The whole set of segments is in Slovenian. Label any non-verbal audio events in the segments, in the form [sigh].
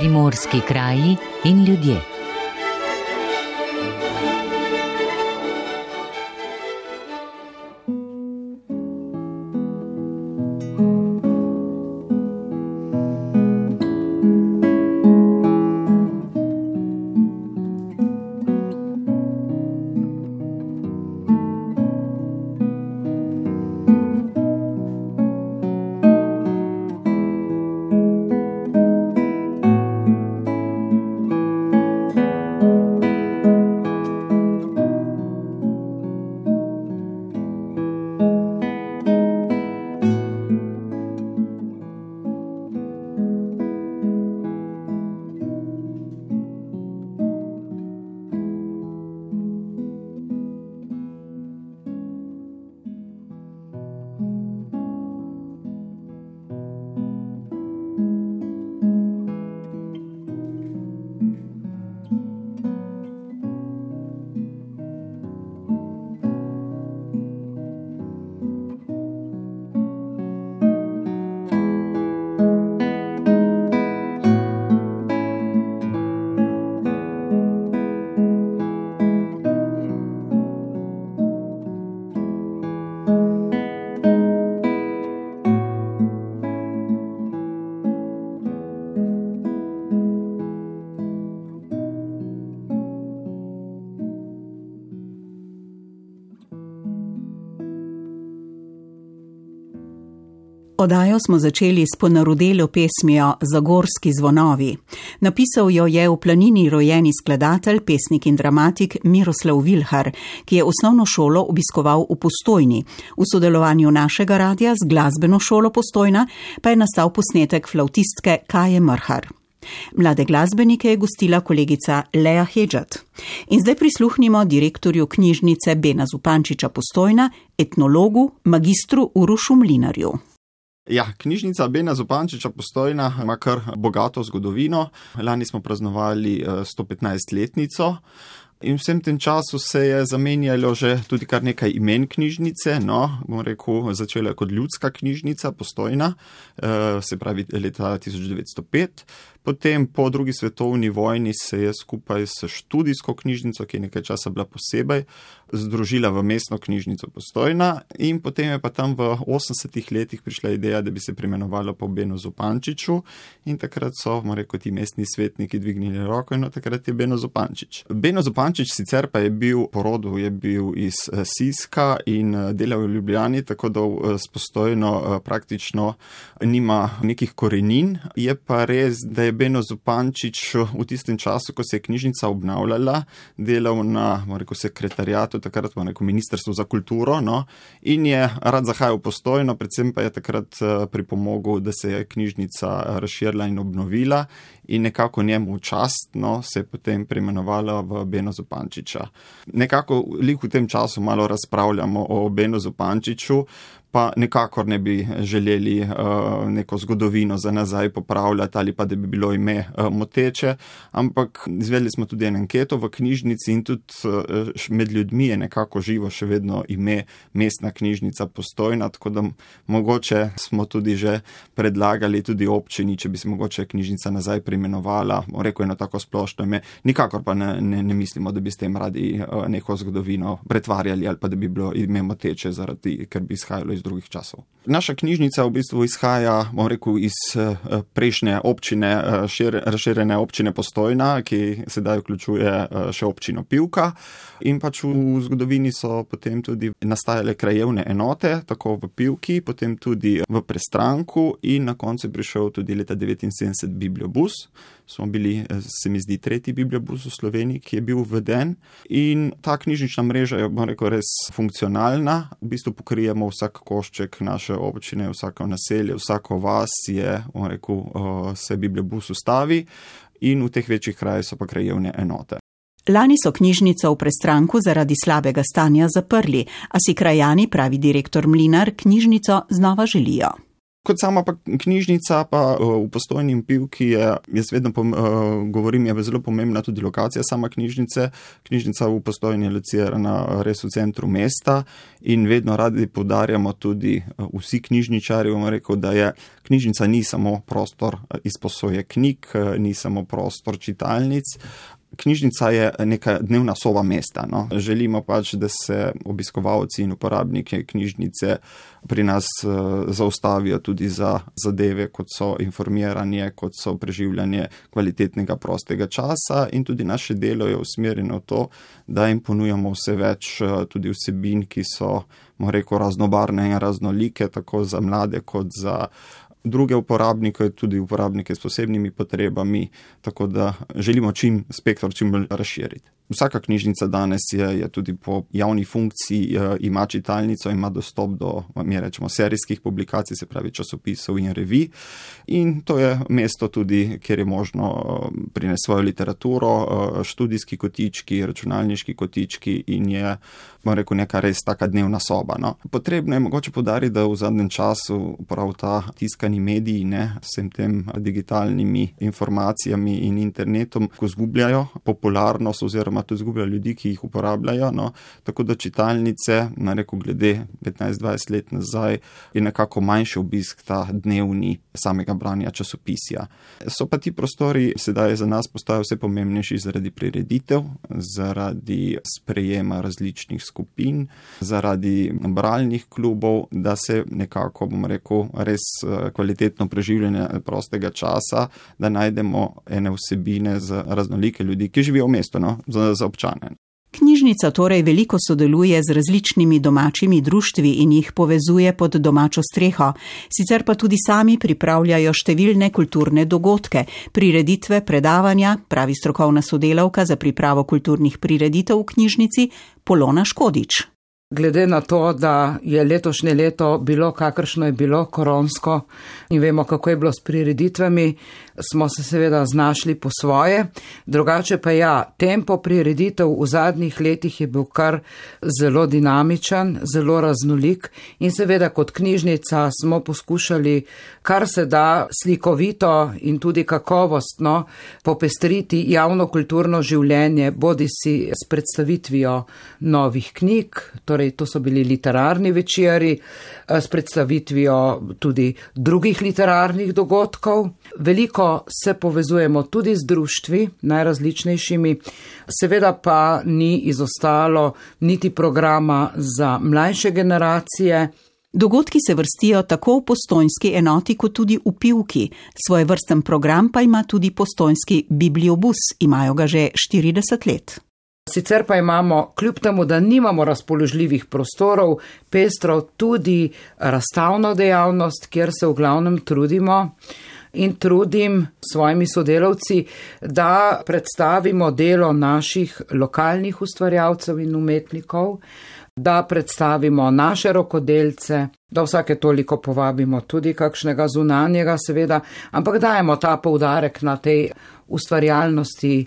primorski kraji in ljudje. Odajo smo začeli s ponarodelo pesmijo Zagorski zvonovi. Napisal jo je v planini rojeni skladatelj, pesnik in dramatik Miroslav Vilhar, ki je osnovno šolo obiskoval v Postojni. V sodelovanju našega radia z glasbeno šolo Postojna pa je nastal posnetek flautistke Kaje Mrhar. Mlade glasbenike je gostila kolegica Lea Hedžat. In zdaj prisluhnimo direktorju knjižnice Bena Zupančiča Postojna, etnologu, magistru Urušu Mlinarju. Ja, knjižnica Bena Zupančiča postojna ima kar bogato zgodovino. Lani smo praznovali 115-letnico. Eh, In vsem tem času se je zamenjalo že tudi kar nekaj imen knjižnice. No, bom rekel, začela je kot ljudska knjižnica, postojna, eh, se pravi leta 1905. Potem po drugi svetovni vojni se je skupaj s študijsko knjižnico, ki je nekaj časa bila posebej, združila v mestno knjižnico postojna. In potem je pa tam v 80-ih letih prišla ideja, da bi se preimenovala po Benu Zupančiču. In takrat so, bom rekel, ti mestni svetniki dvignili roko in takrat je Beno Zupančič. Beno Zupančič sicer pa je bil porodu, je bil iz eh, Siska in eh, delal v Ljubljani, tako da eh, spostojno praktično nima nekih korenin. Je pa res, da je Beno Zupančič v tistem času, ko se je knjižnica obnavljala, delal na rekel, sekretarijatu, takrat pa neko ministrstvo za kulturo no, in je rad zahajal postojno, predvsem pa je takrat pripomogel, da se je knjižnica razširila in obnovila in nekako njemu častno se je potem preimenovala v Beno Zupančiča. Nekako v tem času malo razpravljamo o Beno Zupančiču, pa nekakor ne bi želeli uh, neko zgodovino za nazaj popravljati ali pa da bi bilo ime uh, moteče, ampak izvedli smo tudi eno anketo v knjižnici in tudi uh, med ljudmi je nekako živo še vedno ime mestna knjižnica postojna, tako da mogoče smo tudi že predlagali tudi občini, če bi se mogoče knjižnica nazaj preimenovala, rekel eno tako splošno ime, nikakor pa ne, ne, ne mislimo, da bi s tem radi uh, neko zgodovino pretvarjali ali pa da bi bilo ime moteče zaradi, ker bi izhajalo iz iz drugih časov. Naša knjižnica v bistvu izhaja rekel, iz eh, prejšnje občine, eh, šir, razširjene občine Postojna, ki sedaj vključuje eh, še občino Pivka. In pač v zgodovini so potem tudi nastajale krajevne enote, tako v Pivki, potem tudi v Prestranku in na koncu je prišel tudi leta 1979 Bibliobus. Smo bili, se mi zdi, tretji Bibliobus v Sloveniji, ki je bil uveden. In ta knjižnična mreža je, bom rekel, res funkcionalna. V bistvu pokrijemo vsak košček naše občine, vsako naselje, vsako vas je, rekel, se Bibliobus ustavi in v teh večjih krajih so pa krajevne enote. Lani so knjižnico v prestranku zaradi slabega stanja zaprli, a si krajani, pravi direktor Mlinar, knjižnico znova želijo. Kot sama pa knjižnica, pa v postojni pivki je, jaz vedno pom, govorim, je zelo pomembna tudi lokacija sama knjižnice. Knjižnica v postojni je locirana res v centru mesta in vedno radi podarjamo tudi vsi knjižničari, rekel, da je knjižnica ni samo prostor izposoje knjig, ni samo prostor čitalnic, knjižnica je neka dnevna sova mesta. No. Želimo pač, da se obiskovalci in uporabniki knjižnice pri nas eh, zaustavijo tudi za zadeve, kot so informiranje, kot so preživljanje kvalitetnega prostega časa in tudi naše delo je usmerjeno v to, da jim ponujamo vse več eh, tudi vsebin, ki so, moram reči, raznobarne in raznolike, tako za mlade kot za druge uporabnike, tudi uporabnike s posebnimi potrebami, tako da želimo čim spektr čim bolj razširiti. Vsaka knjižnica danes je, je tudi po javni funkciji, eh, ima čitalnico, ima dostop do, mi rečemo, serijskih publikacij, se pravi časopisov in revij. In to je mesto tudi, kjer je možno eh, prinesti svojo literaturo, eh, študijski kotički, računalniški kotički in je, bom rekel, neka res taka dnevna soba. No. Potrebno je mogoče podariti, da v zadnjem času prav ta tiskani mediji, ne, vsem tem digitalnimi informacijami in internetom, ko zgubljajo popularnost oziroma oziroma tudi izgublja ljudi, ki jih uporabljajo. No, tako da čitalnice, na reko glede 15-20 let nazaj, je nekako manjši obisk ta dnevni samega branja časopisja. So pa ti prostori sedaj za nas postajajo vse pomembnejši zaradi prireditev, zaradi sprejema različnih skupin, zaradi bralnih klubov, da se nekako, bom rekel, res eh, kvalitetno preživljanje prostega časa, da najdemo ene vsebine za raznolike ljudi, ki živijo v mestu. No, za občane. Knjižnica torej veliko sodeluje z različnimi domačimi društvi in jih povezuje pod domačo streho, sicer pa tudi sami pripravljajo številne kulturne dogodke, prireditve, predavanja, pravi strokovna sodelavka za pripravo kulturnih prireditev v knjižnici Polona Škodič. Glede na to, da je letošnje leto bilo kakršno je bilo koronsko in vemo, kako je bilo s prireditvami, smo se seveda znašli po svoje. Drugače pa ja, tempo prireditev v zadnjih letih je bil kar zelo dinamičen, zelo raznolik in seveda kot knjižnica smo poskušali kar se da slikovito in tudi kakovostno popestriti javno kulturno življenje, bodi si s predstavitvijo novih knjig, torej to so bili literarni večeri, s predstavitvijo tudi drugih literarnih dogodkov. Veliko se povezujemo tudi z društvi, najrazličnejšimi, seveda pa ni izostalo niti programa za mlajše generacije. Dogodki se vrstijo tako v postojnski enoti, kot tudi v pivki. Svoj vrsten program pa ima tudi postojnski bibliobus, imajo ga že 40 let. Sicer pa imamo, kljub temu, da nimamo razpoložljivih prostorov, pestro tudi razstavno dejavnost, kjer se v glavnem trudimo in trudim s svojimi sodelavci, da predstavimo delo naših lokalnih ustvarjalcev in umetnikov, da predstavimo naše rokodelce, da vsake toliko povabimo tudi kakšnega zunanjega, seveda, ampak dajemo ta poudarek na tej ustvarjalnosti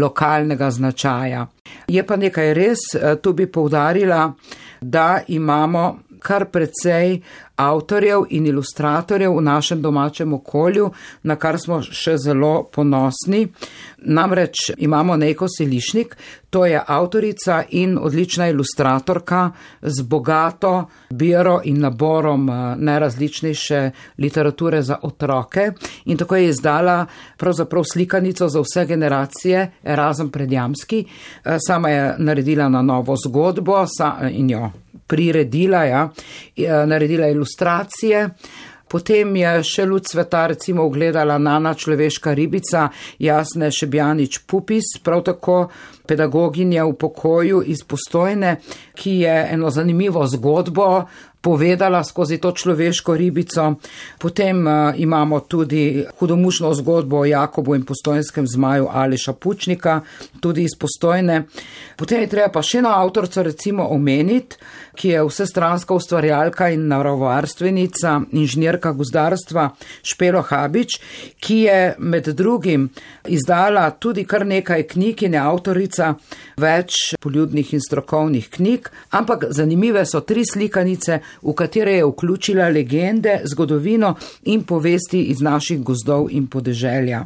lokalnega značaja. Je pa nekaj res, eh, tu bi poudarila, da imamo kar precej avtorjev in ilustratorjev v našem domačem okolju, na kar smo še zelo ponosni. Namreč imamo Neko Selišnik, to je avtorica in odlična ilustratorka z bogato biro in naborom eh, najrazličnejše literature za otroke in tako je izdala pravzaprav slikanico za vse generacije, Erasm predjamski. Eh, sama je naredila na novo zgodbo in jo priredila, ja, naredila ilustracije. Potem je še luč sveta recimo ogledala Nana človeška ribica, jasne Šebjanič Pupis, prav tako pedagoginja v pokoju iz postojne, ki je eno zanimivo zgodbo povedala skozi to človeško ribico. Potem uh, imamo tudi hudomušno zgodbo o Jakobu in postojenskem zmaju Ališa Pučnika, tudi iz postojne. Potem je treba pa še eno avtorco recimo omeniti, ki je vsestranska ustvarjalka in naravovarstvenica, inženirka gozdarstva Špelo Habič, ki je med drugim izdala tudi kar nekaj knjig in je avtorica več poljudnih in strokovnih knjig, ampak zanimive so tri slikanice, v katere je vključila legende, zgodovino in povesti iz naših gozdov in podeželja.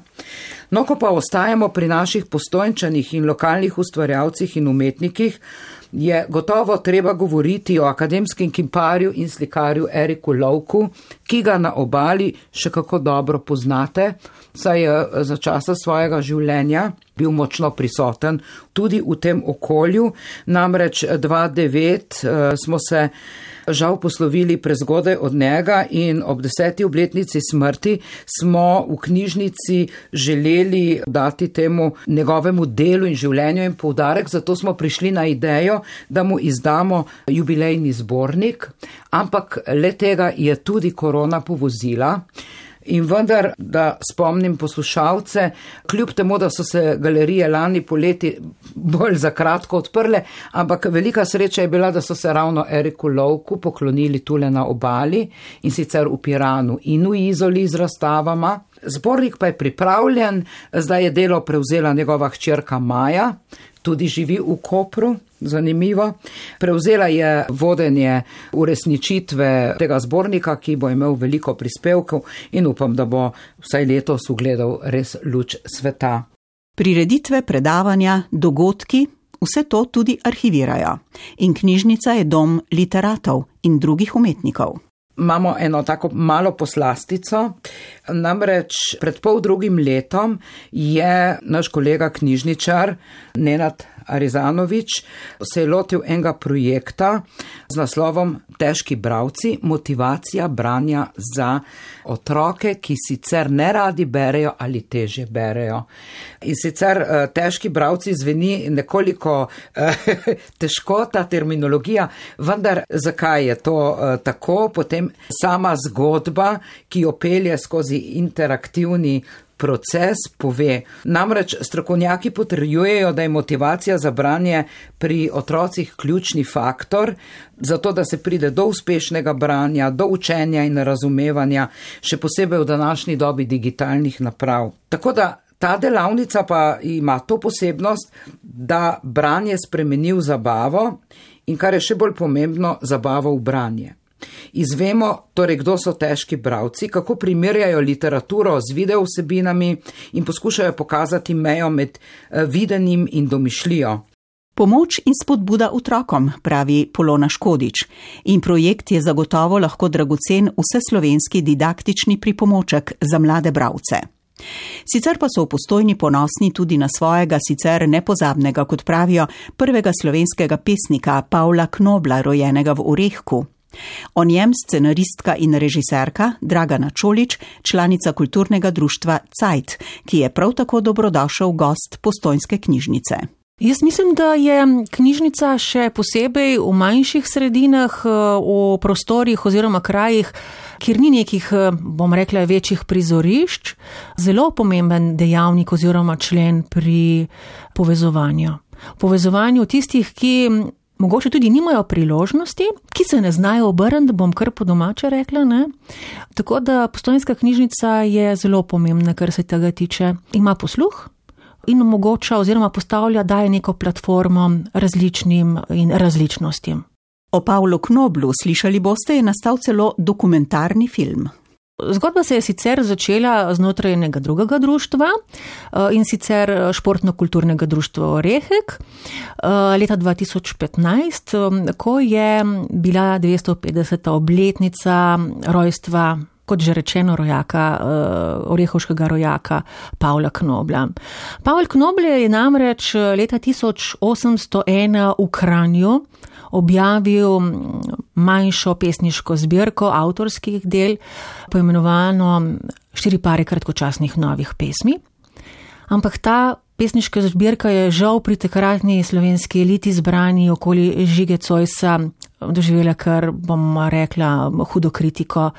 No, ko pa ostajamo pri naših postojnčanih in lokalnih ustvarjalcih in umetnikih, je gotovo treba govoriti o akademskem kimparju in slikarju Eriku Lovku, ki ga na obali še kako dobro poznate, saj je za časa svojega življenja bil močno prisoten tudi v tem okolju. Namreč 2009 eh, smo se žal poslovili prezgodaj od njega in ob deseti obletnici smrti smo v knjižnici želeli dati temu njegovemu delu in življenju in poudarek, zato smo prišli na idejo, da mu izdamo jubilejni zbornik, ampak le tega je tudi korona povozila. In vendar, da spomnim poslušalce, kljub temu, da so se galerije lani poleti bolj za kratko odprle, ampak velika sreča je bila, da so se ravno Eriku Lovku poklonili tule na obali in sicer v Piranu in v Izoli z razstavama. Zbornik pa je pripravljen, zdaj je delo prevzela njegova hčerka Maja, tudi živi v Kopru. Zanimivo. Prevzela je vodenje uresničitve tega zbornika, ki bo imel veliko prispevkov in upam, da bo vsaj letos ugledal res luč sveta. Prireditve, predavanja, dogodki, vse to tudi arhivirajo. In knjižnica je dom literatov in drugih umetnikov imamo eno tako malo poslastico. Namreč pred pol drugim letom je naš kolega knjižničar Nenad Arizanovič se je lotil enega projekta z naslovom Težki bravci, motivacija branja za otroke, ki sicer ne radi berejo ali teže berejo. In sicer eh, težki bravci zveni nekoliko eh, [laughs] težko ta terminologija, vendar zakaj je to eh, tako? Potem sama zgodba, ki jo pelje skozi interaktivni proces pove. Namreč strokovnjaki potrjujejo, da je motivacija za branje pri otrocih ključni faktor, zato da se pride do uspešnega branja, do učenja in razumevanja, še posebej v današnji dobi digitalnih naprav. Tako da ta delavnica pa ima to posebnost, da branje spremeni v zabavo in kar je še bolj pomembno, zabavo v branje. Izvemo torej, kdo so težki bravci, kako primerjajo literaturo z video vsebinami in poskušajo pokazati mejo med eh, videnim in domišljijo. Pomoč in spodbuda otrokom, pravi Polona Škodič, in projekt je zagotovo lahko dragocen vseslovenski didaktični pripomoček za mlade bravce. Sicer pa so v postojni ponosni tudi na svojega sicer nepozabnega, kot pravijo, prvega slovenskega pesnika Pavla Knobla, rojenega v Urehku. O njem scenaristka in režiserka Dragana Čolič, članica kulturnega društva Cajt, ki je prav tako dobrodošel gost postojnske knjižnice. Jaz mislim, da je knjižnica še posebej v manjših sredinah, eh, v prostorih oziroma krajih, kjer ni nekih, eh, bom rekla, večjih prizorišč, zelo pomemben dejavnik oziroma člen pri povezovanju. Povezovanju tistih, ki mogoče tudi nimajo priložnosti, ki se ne znajo obrniti, bom kar po domače rekla. Ne? Tako da postojnska knjižnica je zelo pomembna, kar se tega tiče. Ima posluh in omogoča oziroma postavlja, daje neko platformo različnim in različnostim. O Pavlu Knoblu slišali boste, je nastal celo dokumentarni film. Zgodba se je sicer začela znotraj enega drugega društva eh, in sicer eh, športno-kulturnega društva Rehek eh, leta 2015, ko je bila 250. obletnica rojstva, kot že rečeno, rojaka, orehovškega rojaka Pavla Knobla. Pavel Knoble je namreč leta 1801 v Kranju objavil manjšo pesniško zbirko avtorskih del, poimenovano Štiri pare kratkočasnih novih pesmi. Ampak ta pesniška zbirka je žal pri takratni slovenski eliti zbrani okoli Žige Cojsa doživela kar, bom rekla, hudo kritiko.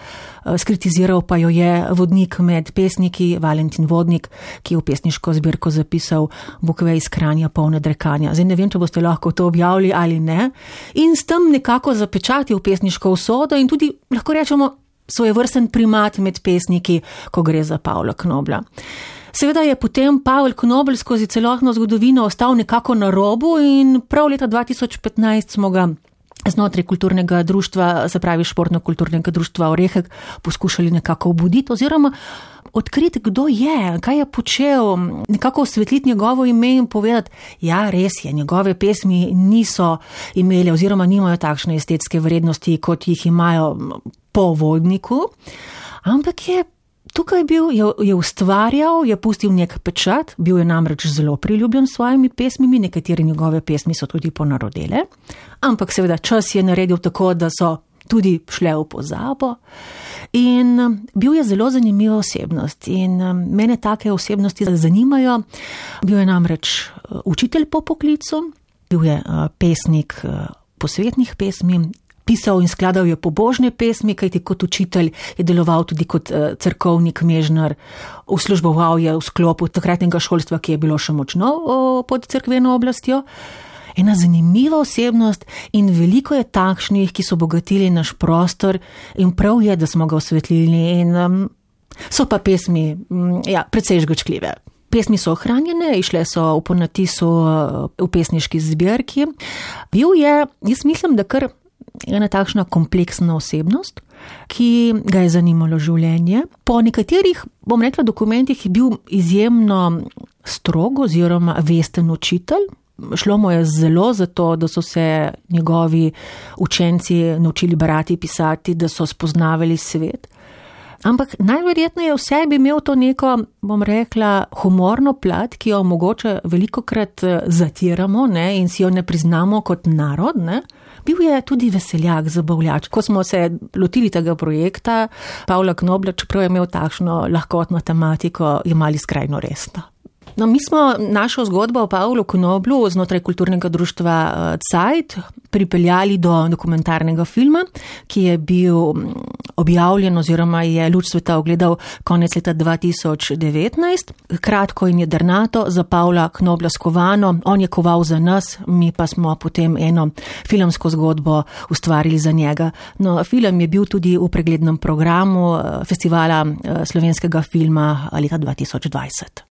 Skritiziral pa jo je vodnik med pesniki, Valentin Vodnik, ki je v pesniško zbirko zapisal bukve iz kranja polne drekanja. Zdaj ne vem, če boste lahko to objavili ali ne. In s tem nekako zapečatil pesniško usodo in tudi, lahko rečemo, svoj vrsten primat med pesniki, ko gre za Pavla Knobla. Seveda je potem Pavel Knobel skozi celotno zgodovino ostal nekako na robu in prav leta 2015 smo ga znotraj kulturnega društva, se pravi športno-kulturnega društva Orehek, poskušali nekako obuditi oziroma odkriti, kdo je, kaj je počel, nekako osvetliti njegovo ime in povedati, ja, res je, njegove pesmi niso imele oziroma nimajo takšne estetske vrednosti, kot jih imajo po vodniku, ampak je tukaj bil, je, je ustvarjal, je pustil nek pečat, bil je namreč zelo priljubljen s svojimi pesmimi, nekatere njegove pesmi so tudi ponarodele, ampak seveda čas je naredil tako, da so tudi šle v pozabo. In um, bil je zelo zanimiva osebnost in um, mene take osebnosti zanimajo. Bil je namreč uh, učitelj po poklicu, bil je uh, pesnik uh, posvetnih pesmi, pisal in skladal je pobožne pesmi, kajti kot učitelj je deloval tudi kot uh, crkovnik, mežnar, uslužboval je v sklopu takratnega šolstva, ki je bilo še močno pod crkveno oblastjo. Ena zanimiva osebnost in veliko je takšnih, ki so obogatili naš prostor in prav je, da smo ga osvetlili in um, so pa pesmi, ja, precej žgočljive. Pesmi so ohranjene, išle so v ponatisu v pesniški zbirki. Bil je, jaz mislim, da kar ena takšna kompleksna osebnost, ki ga je zanimalo življenje. Po nekaterih, bom rekla, dokumentih je bil izjemno strog oziroma vesten učitelj. Šlo mu je zelo za to, da so se njegovi učenci naučili brati, pisati, da so spoznavali svet. Ampak najverjetneje vse bi imel to neko, bom rekla, humorno plat, ki jo mogoče veliko krat zatiramo ne, in si jo ne priznamo kot narod. Ne. Bil je tudi veseljak, zabavljač. Ko smo se lotili tega projekta, Pavla Knobla, čeprav je imel takšno lahkotno tematiko, imali skrajno resno. No, mi smo našo zgodbo o Pavlu Knoblu znotraj kulturnega društva eh, Zeit pripeljali do dokumentarnega filma, ki je bil mm, objavljen oziroma je luč sveta ogledal konec leta 2019. Kratko in jedrnato za Pavla Knobla skovano, on je koval za nas, mi pa smo potem eno filmsko zgodbo ustvarili za njega. No, film je bil tudi v preglednem programu eh, festivala eh, slovenskega filma leta 2020.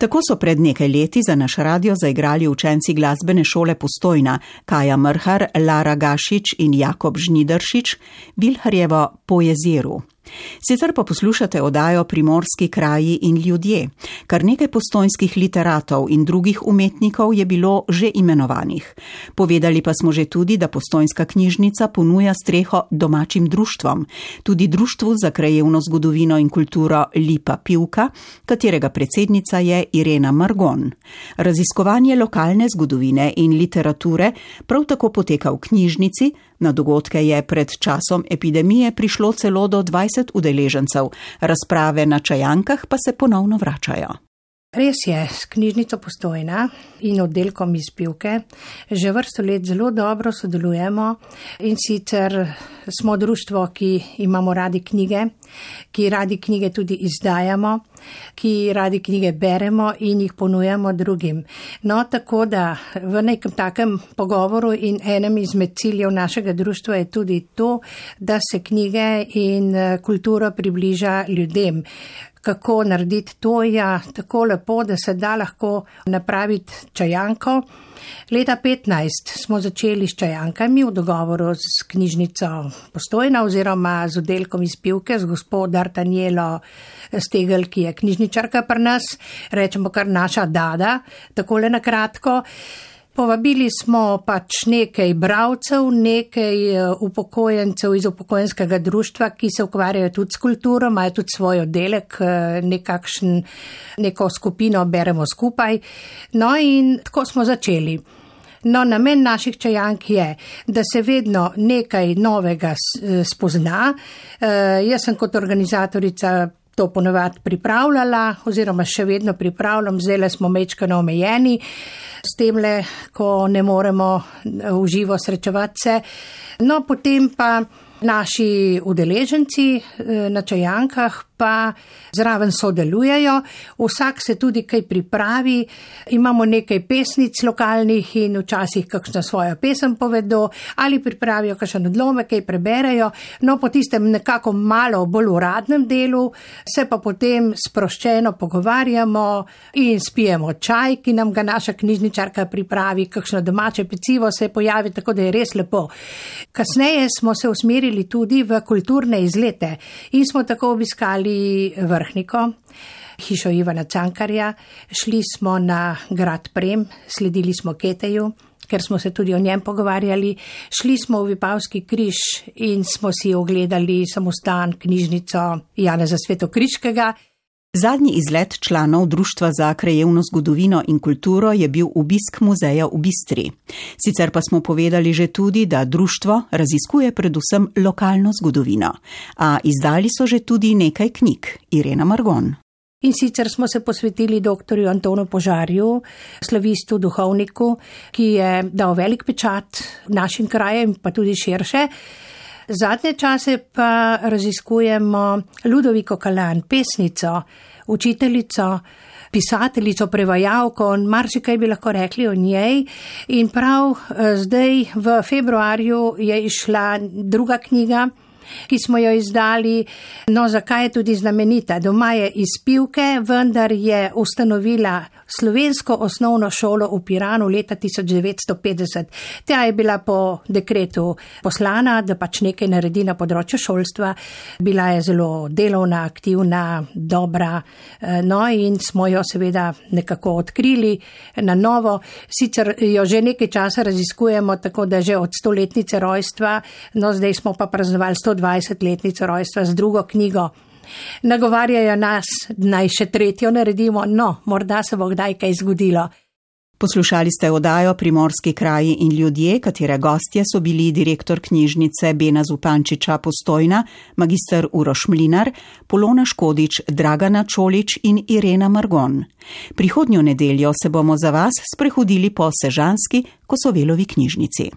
Tako so pred nekaj leti za naš radio zaigrali učenci glasbene šole Postojna, Kaja Mrhar, Lara Gašič in Jakob Žnidršič, Bilharjevo po jezeru. Sicer pa poslušate oddajo Primorski kraji in ljudje. Kar nekaj postojnskih literatov in drugih umetnikov je bilo že imenovanih. Povedali pa smo že tudi, da postojnska knjižnica ponuja streho domačim društvom, tudi Društvu za krajevno zgodovino in kulturo Lipa Pivka, katerega predsednica je Irena Margon. Raziskovanje lokalne zgodovine in literature prav tako poteka v knjižnici, Na dogodke je pred časom epidemije prišlo celo do 20 udeležencev, razprave na čajankah pa se ponovno vračajo. Res je, s knjižnico postojna in oddelkom iz pivke že vrsto let zelo dobro sodelujemo in sicer smo društvo, ki imamo radi knjige, ki radi knjige tudi izdajamo, ki radi knjige beremo in jih ponujamo drugim. No, tako da v nekem takem pogovoru in enem izmed ciljev našega društva je tudi to, da se knjige in eh, kulturo približa ljudem kako narediti to, ja, tako lepo, da se da lahko napraviti čajanko. Leta 15 smo začeli s čajankami v dogovoru s knjižnico Postojna oziroma z oddelkom iz Pivke, z gospod Artanjelo Stegel, ki je knjižničarka pri nas, rečemo kar naša dada, takole na kratko. Povabili smo pač nekaj bravcev, nekaj eh, upokojencev iz upokojenskega društva, ki se ukvarjajo tudi s kulturo, imajo tudi svoj oddelek, eh, nekakšen, neko skupino beremo skupaj. No in tako smo začeli. No, namen naših čajank je, da se vedno nekaj novega eh, spozna. Jaz sem kot organizatorica to ponovadi pripravljala oziroma še vedno pripravljam, zdaj smo mečkano omejeni s tem le, ko ne moremo v živo srečevati se. No, potem pa naši udeleženci eh, na čajankah pa zraven sodelujejo, vsak se tudi kaj pripravi, imamo nekaj pesnic lokalnih in včasih kakšno svojo pesem povedo ali pripravijo kakšen odlomek, kaj preberejo, no po tistem nekako malo bolj uradnem delu se pa potem sproščeno pogovarjamo in spijemo čaj, ki nam ga naša knjižničarka pripravi, kakšno domače pecivo se pojavi, tako da je res lepo. Kasneje smo se usmerili tudi v kulturne izlete in smo tako obiskali šli vrhniko, hišo Ivana Cankarja, šli smo na grad Prem, sledili smo Keteju, ker smo se tudi o njem pogovarjali, šli smo v Vipavski križ in smo si ogledali samostan knjižnico Janeza Svetokriškega. Zadnji izlet članov Društva za krajevno zgodovino in kulturo je bil obisk muzeja v Bistri. Sicer pa smo povedali že tudi, da društvo raziskuje predvsem lokalno zgodovino, a izdali so že tudi nekaj knjig. Irena Margon. In sicer smo se posvetili dr. Antonu Požarju, slavistu, duhovniku, ki je dal velik pečat našim krajem, pa tudi širše. Zadnje čase pa raziskujemo Ludoviko Kalan, pesnico, učiteljico, pisateljico, prevajalko marsikaj bi lahko rekli o njej. In prav eh, zdaj v februarju je išla druga knjiga ki smo jo izdali. No, zakaj je tudi znamenita? Doma je iz pivke, vendar je ustanovila slovensko osnovno šolo v Piranu leta 1950. Ta je bila po dekretu poslana, da pač nekaj naredi na področju šolstva. Bila je zelo delovna, aktivna, dobra. Eh, no, in smo jo seveda nekako odkrili na novo. Sicer jo že nekaj časa raziskujemo, tako da že od stoletnice rojstva, no zdaj smo pa praznovali 120. 20-letnico rojstva z drugo knjigo. Nagovarjajo nas, naj še tretjo naredimo, no, morda se bo kdaj kaj zgodilo. Poslušali ste odajo Primorski kraji in ljudje, katere gostje so bili direktor knjižnice Bena Zupančiča Postojna, magistr Uroš Mlinar, Polona Škodič, Dragana Čolič in Irena Margon. Prihodnjo nedeljo se bomo za vas sprehodili po Sežanski Kosovelovi knjižnici.